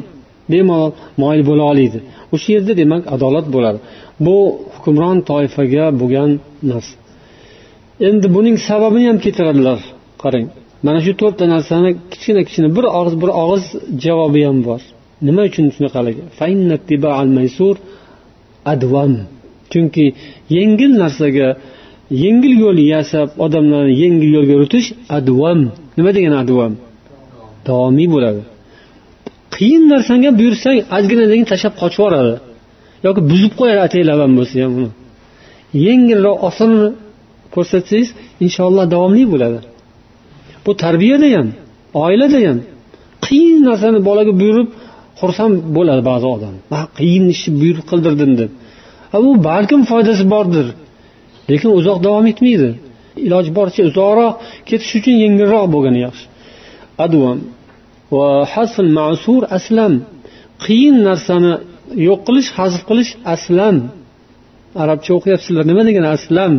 bemalol moyil bo'la oladi o'sha yerda demak adolat bo'ladi. Bu hukmron toifaga bo'lgan narsa endi buning sababini ham keltiradilar. Qarang mana shu to'rtta narsani kichkina kichkina bir og'iz bir og'iz javobi ham bor. Nima uchun shunaqaligi? Chunki yengil narsaga yengil yo'l yasab odamlarni yengil yo'lga yuritish advam nima degani advam davomiy bo'ladi. Qiyin narsanga buyursang ozginadan tashlab qochib yuboradi. Yoki buzib qo'yadi ham bo'lsa ham uni. Yengilroq osonini ko'rsatsangiz inshaalloh davomli bo'ladi. Bu tarbiyada ham oilada ham qiyin narsani bolaga buyurib xursand bo'ladi ba'zi odam. Qiyin ishni buyruq qildirdim deb. Bu balkim foydasi bordir lekin uzoq davom etmaydi. Iloji boricha uzoqroq ketish uchun yengilroq bo'lgani yaxshi. Advam va hasl masur aslam. Qiyin narsani yo'q qilish hazf qilish aslam. Arabcha o'qiyapsizlar. Nima degani aslam?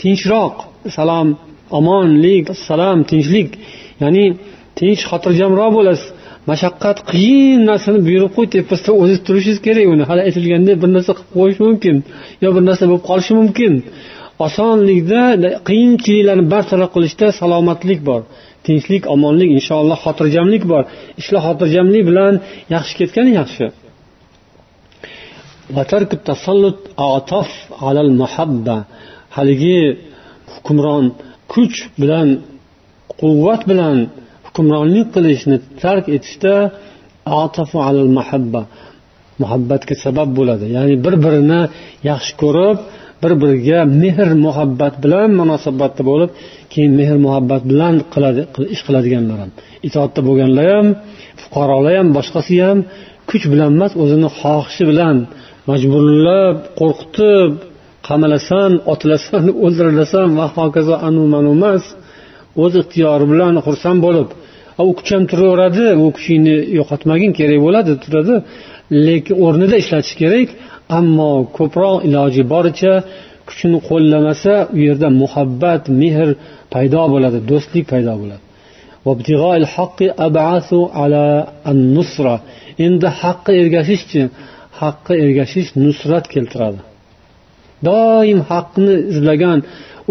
Tinchroq salom omonlik salom tinchlik. Ya'ni tinch xotirjamroq bo'lasiz. Mashaqqat qiyin narsani buyurib qo'y tepasida o'ziz turishingiz kerak uni. Hali aytilganday bir narsa qilib qo'yish mumkin yo bir narsa bo'lib qolishi mumkin. Osonlikda qiyinchiliklarni bartaraf qilishda salomatlik bor. Tinchlik omonlik inshaalloh xotirjamlik bor. Ishlar xotirjamlik bilan yaxshi ketgani yaxshi. Haligi hukmron kuch bilan quvvat bilan hukmronlik qilishni tark etishda alal mahabba muhabbatga sabab bo'ladi. Ya'ni bir birini yaxshi ko'rib bir biriga mehr muhabbat bilan munosabatda bo'lib keyin mehr muhabbat bilan qiladi ish qiladiganlar ham. Itoatda bo'lganlar ham fuqarolar ham boshqasi ham kuch bilan emas o'zini xohishi bilan majburlab qo'rqitib qamalasan otilasan o'ldirilasan va hokazo anu manu emas o'z ixtiyori bilan xursand bo'lib u kuch ham turaveradi u kuchingni yo'qotmagin kerak bo'ladi turadi lekin o'rnida ishlatish kerak ammo ko'proq iloji boricha kuchini qo'llamasa u yerda muhabbat mehr paydo bo'ladi do'stlik paydo bo'ladi. Endi haqqa ergashishchi haqqa ergashish nusrat keltiradi. Doim haqni izlagan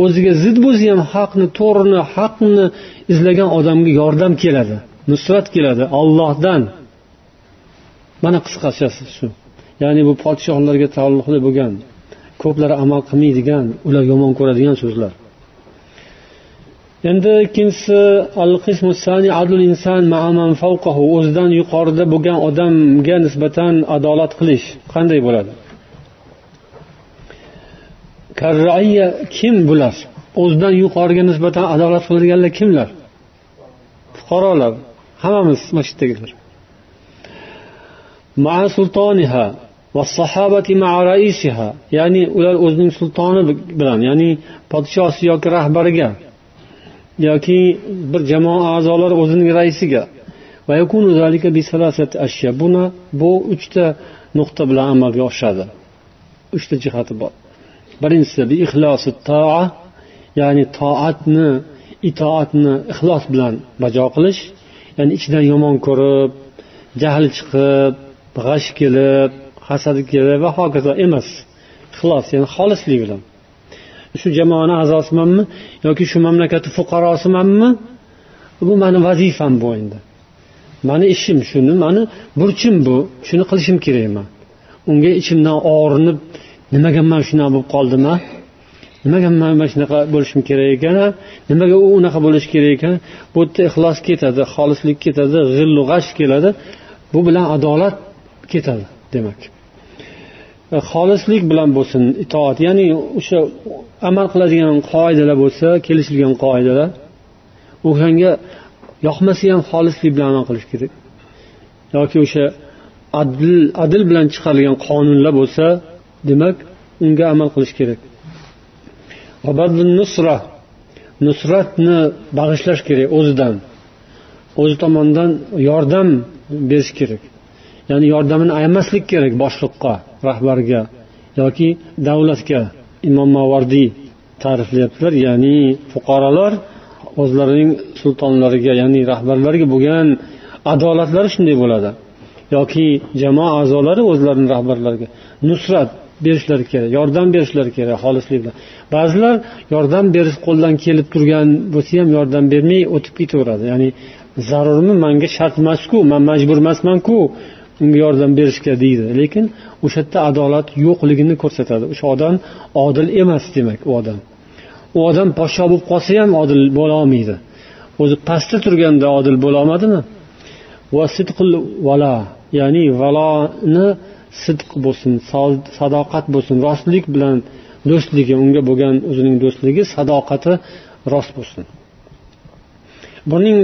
o'ziga zid bo'lsa ham haqni to'g'rini haqni izlagan odamga yordam keladi. Nusrat keladi ollohdan mana qisqachasi shu. Ya'ni bu podshohlarga taalluqli bo'lgan ko'plari amal qilmaydigan ular yomon ko'radigan so'zlar. Endi ikkinchisi al adl inson o'zidan yuqorida bo'lgan odamga nisbatan adolat qilish qanday bo'ladi? Karraiya kim bular? O'zidan yuqoriga nisbatan adolat qiladiganlar kimlar? Fuqarolar hammamiz mana shu yerdagilar ya'ni ular o'zining sultoni bilan ya'ni podshosi yoki rahbariga yoki bir jamoa a'zolari o'zining raisiga. Buni bu uchta nuqta bilan amalga oshadi. Uchta jihati bor. Birinchisi ya'ni toatni itoatni ixlos bilan bajo qilish ya'ni ichidan yomon ko'rib jahli chiqib g'ash kelib hasadga va hokazo emas. Ixlos ya'ni xolislik bilan. Shu jamoani a'zosimanmi yoki shu mamlakatni fuqarosimanmi? Bu mani vazifam bu endi. Mani ishim shuni mani burchim bu. Shuni qilishim kerakman unga ichimdan og'rinib nimaga man shunaqa bo'lib qoldim a nimaga man mana shunaqa bo'lishim kerak ekan nimaga u unaqa bo'lishi kerak ekan bu yerda ixlos ketadi xolislik ketadi g'illu g'ash keladi. Bu bilan adolat ketadi demak. Xolislik bilan bo'lsin itoat. Ya'ni o'sha amal qiladigan qoidalar bo'lsa kelishilgan qoidalar o'shanga yoqmasa ham xolislik bilan amal qilish kerak. Yoki o'sha adl adl bilan chiqarilgan qonunlar bo'lsa demak unga amal qilish kerak. Nusra nusratni bag'ishlash kerak o'zidan. O'zi tomonidan yordam berish kerak. Ya'ni yordamini ayamaslik kerak boshliqqa rahbarga yoki davlatga. Imom mavardiy ta'riflayaptilar ya'ni fuqarolar o'zlarining sultonlariga ya'ni rahbarlariga bo'lgan adolatlari shunday bo'ladi. Yoki jamoa a'zolari o'zlarini rahbarlariga nusrat berishlari kerak yordam berishlari kerak xolislik bilan ba'zilar yordam berish qo'ldan kelib turgan bo'lsa ham yordam bermay o'tib ketaveradi. Ya'ni zarurmi manga shart emasku man majbur emasmanku unga yordam berishga deydi. Lekin o'sha yerda adolat yo'qligini ko'rsatadi. O'sha odam odil emas demak u odam. U odam podsho bo'lib qolsa ham odil bo'lolmaydi o'zi pastda turganda odil bo'lolmadimi ya'ni valoni sidq bo'lsin sadoqat bo'lsin rostlik bilan do'stligi unga bo'lgan o'zining do'stligi sadoqati rost bo'lsin. Buning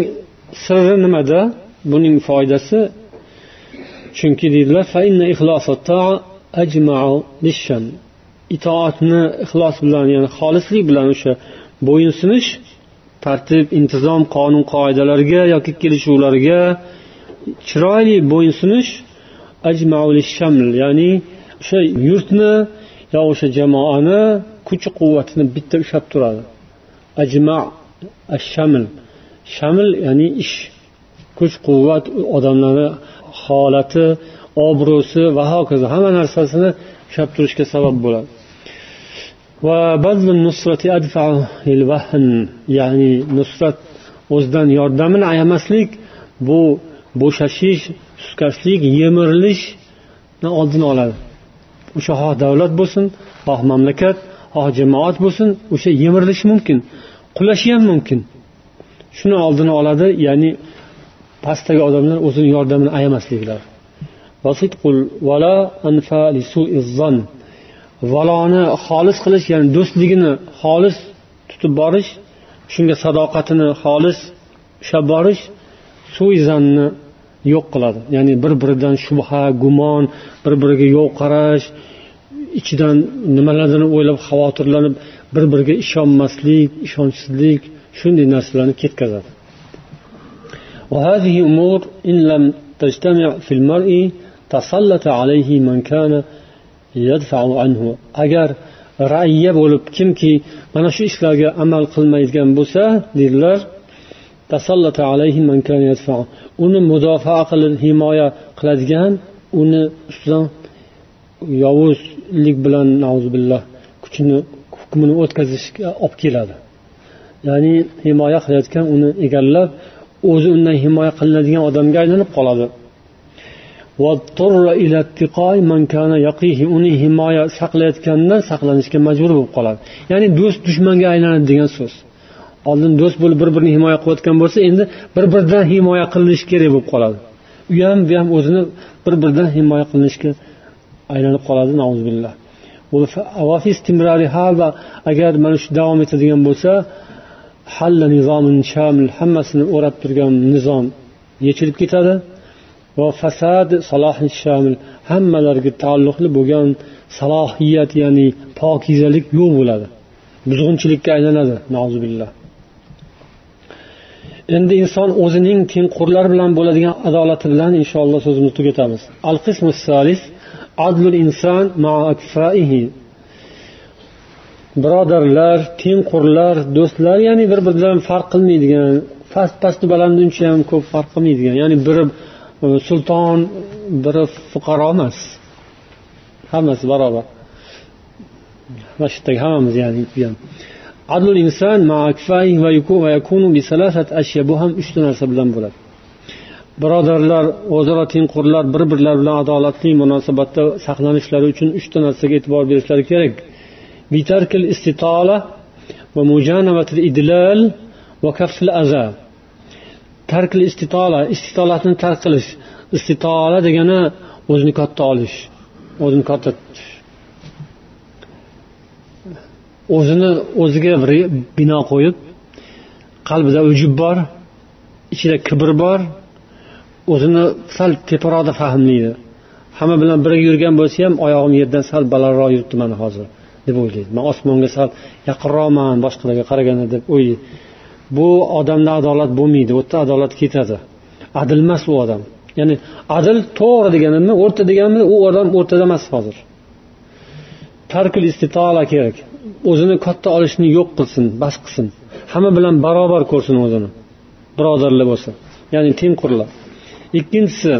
sirri nimada? Buning foydasi chunki deydilar itoatni ixlos bilan ya'ni xolislik bilan o'sha bo'yinsunish tartib intizom qonun qoidalarga yoki kelishuvlarga chiroyli bo'yinsunish ya'ni o'sha yurtni yo o'sha jamoani kuch quvvatini bitta ushlab turadi. Ajma shamil shamil ya'ni ish. Kuch quvvat odamlarni holati obro'si va hokazo hamma narsasini ushlab turishga sabab bo'ladi. Va ya'ni nusrat o'zidan yordamini ayamaslik bu bo'shashish suskashlik yemirilishni oldini oladi. O'sha xoh davlat bo'lsin xoh mamlakat xoh jamoat bo'lsin o'sha yemirilishi mumkin qulashi ham mumkin. Shuni oldini oladi ya'ni pastdagi odamlar o'zini yordamini ayamasliklar valoni xolis qilish ya'ni do'stligini xolis tutib borish shunga sadoqatini xolis ushlab borish suizanni yo'q qiladi. Ya'ni bir biridan shubha gumon bir biriga yo'q qarash ichidan nimalardan o'ylab xavotirlanib bir biriga ishonmaslik ishonchsizlik shunday narsalarni ketkazadi. وهذه أمور إن لم تجتمع في المرء تسلط عليه من كان يدفع عنه agar raiya bo'lib kimki mana shu ishlarga amal qilmaydigan bo'lsa deydilar uni mudofaa qilib himoya qiladigan uni ustidan yovuzlik bilan billah kuchini hukmini o'tkazishga olib keladi ya'ni himoya qilayotgan uni egallab o'zi undan himoya qilinadigan odamga aylanib qoladi. Uni himoya saqlayotgandan saqlanishga majbur bo'lib qoladi. Ya'ni do'st dushmanga aylanadi degan so'z. Oldin do'st bo'lib bir birini himoya qilayotgan bo'lsa endi bir biridan himoya qilinishi kerak bo'lib qoladi. U ham bu ham o'zini bir biridan himoya qilinishga aylanib qoladi agar mana shu davom etadigan bo'lsa hammasini o'rab turgan nizom yechilib ketadi. Va fasad salohi shamil hammalarga taalluqli bo'lgan salohiyat ya'ni pokizalik yo'q bo'ladi. Buzg'unchilikka aylanadi nauzubillah. Endi inson o'zining tengqurlari bilan bo'ladigan adolati bilan inshaalloh so'zimizni tugatamiz. Al salis adlul inson birodarlar tengqurlar do'stlar ya'ni bir biridan farq qilmaydigan past pasti baland uncha ham ko'p farq qilmaydigan ya'ni biri e, sulton biri fuqaro emas. Hammasi barobar. Mana shu yerdagi hammamiz ya'ni adlul inson va yakunu bu ham uchta narsa bilan bo'ladi. Birodarlar o'zaro tengqurlar bir birlari bilan adolatli munosabatda saqlanishlari uchun uchta narsaga e'tibor berishlari kerak. بترك الاستطالة va الإدلال idlal va ترك الاستطالة استطالة ترك istitolatni tark qilish istitola degani o'zini katta olish o'zini katta o'zini o'ziga bir bino qo'yib qalbida ujub bor ichida kibr bor o'zini sal teparoqda fahmlaydi hamma bilan birga yurgan bo'lsa ham oyog'im yerdan sal balandroq yuribdi mana hozir deb o'ylaydi. Man osmonga sal yaqinroqman boshqalarga qaraganda deb o'ylaydi. Bu odamda adolat bo'lmaydi u yerda adolat ketadi. Adil emas u odam. Ya'ni adil to'g'ri deganimni o'rta deganimni u odam o'rtada emas hozir. Tarkul istitola kerak. O'zini katta olishni yo'q qilsin bas qilsin. Hamma bilan barobar ko'rsin o'zini. Birodarlar bo'lsa. Ya'ni tengqurlar ikkinchisi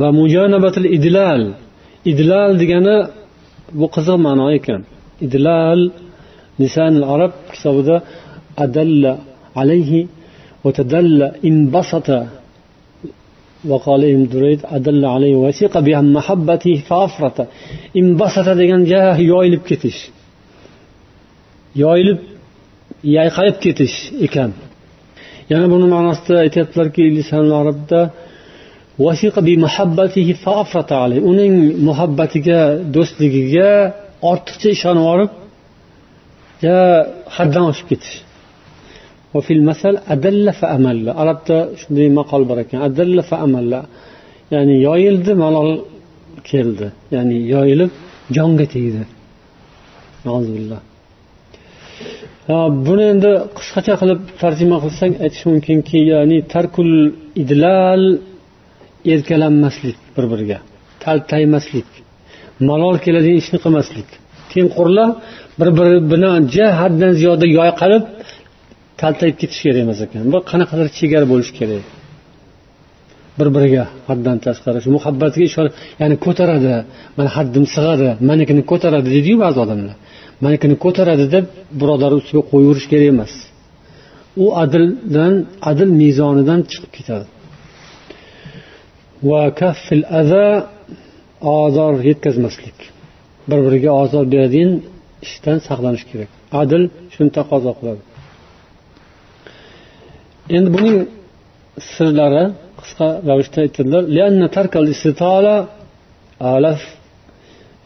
va mujanabatil idlal. Idlal degani bu qiziq ma'no ekan idlal lisan arab kitobida adalla alayhi وتدل انبسط وقال ابن دريد أدل عليه وثيق بمحبته فأفرط انبسط degan jah yoyilib ketish yoyilib yayqalib ketish ekan yana buni ma'nosida aytyaptilarki lisan arabda uning muhabbatiga do'stligiga ortiqcha ishonib olib ja haddan oshib ketish. Arabda shunday maqol bor ekan adalla fa amalla. Ya'ni yoyildi malol keldi. Ya'ni yoyilib jonga tegdi. Buni endi qisqacha qilib tarjima qilsak aytish mumkinki ya'ni tarkul idlal erkalanmaslik bir biriga taltaymaslik malol keladigan ishni qilmaslik. Tengqurlar bir biri bilan haddan ziyoda yoyqalib taltayib ketish kerak emas ekan. Bu qanaqadir chegara bo'lishi kerak. Bir biriga haddan tashqari shu muhabbatga ishora ya'ni ko'taradi. Mana haddim sig'adi manikini ko'taradi deydiyu ba'zi odamlar. Manikini ko'taradi deb birodar ustiga qo'yaverish kerak emas. U adildan adil mezonidan chiqib ketadi. Va kaffil aza ozor yetkazmaslik. Bir biriga ozor beradigan ishdan saqlanish kerak. Adil shuni taqozo qiladi. Endi buning sirlari qisqa ravishda aytadilar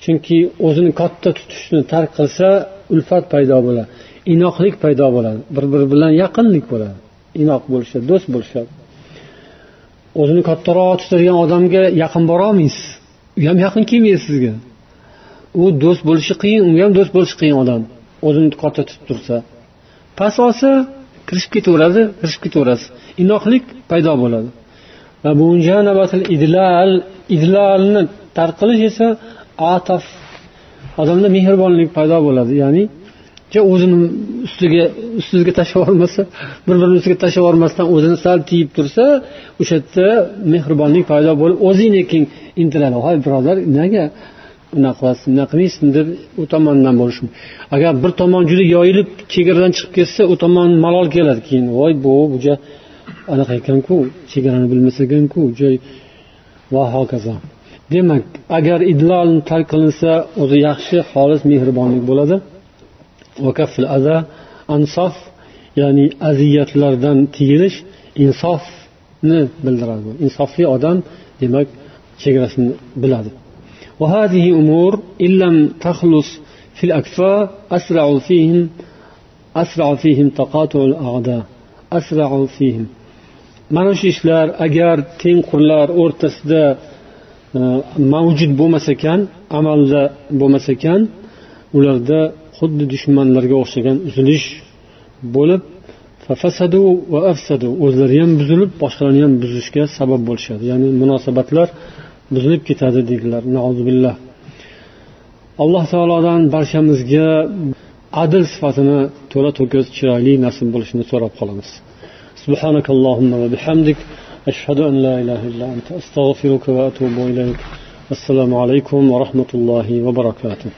chunki o'zini katta tutishni tark qilsa ulfat paydo bo'ladi inoqlik paydo bo'ladi bir biri bilan yaqinlik bo'ladi inoq bo'lishadi do'st bo'lishadi. O'zini kattaroq tutadigan odamga yaqin borolmaysiz. U ham yaqin kelmaydi sizga. U do'st bo'lishi qiyin unga ham do'st bo'lishi qiyin odam. O'zini katta tutib tursa. Past olsa kirishib ketaveradi kirishib ketaverasiz. Inoqlik paydo bo'ladi. Va bu idlal idlalni tark qilish esa ataf odamda mehribonlik paydo bo'ladi. Ya'ni o'zini ustiga ustingizga tashlab yubormasa bir birini ustiga tashlab yubormasdan o'zini sal tiyib tursa o'sha yerda mehribonlik paydo bo'lib o'zingni keyin intiladi. Hoy birodar nega unaqa qilasiz bunaqa qilmaysiz deb u tomondan bo'lishi agar bir tomon juda yoyilib chegaradan chiqib ketsa u tomon malol keladi keyin. Voy bu buja anaqa ekanku chegarani bilmas ekanku va hokazo. Demak agar idlol tark qilinsa o'zi yaxshi xolis mehribonlik bo'ladi. ansof ya'ni aziyatlardan tiyilish insofni bildiradi insofli odam demak chegarasini biladi وهذه أمور إن لم تخلص في الأكفاء أسرع فيهم أسرع فيهم تقاطع الأعداء أسرع فيهم mana shu ishlar agar tengqurlar o'rtasida mavjud bo'lmas ekan amalda bo'lmas ekan ularda xuddi dushmanlarga o'xshagan uzilish bo'lib fasadu va afsadu o'zlari ham buzilib boshqalarni ham buzishga sabab bo'lishadi ya'ni munosabatlar buzilib ketadi deydilar billah alloh taolodan barchamizga adil sifatini to'la to'kis chiroyli nasib bo'lishini so'rab qolamiz سبحانك اللهم وبحمدك أشهد أن لا إله إلا أنت أستغفرك وأتوب إليك السلام عليكم ورحمة الله وبركاته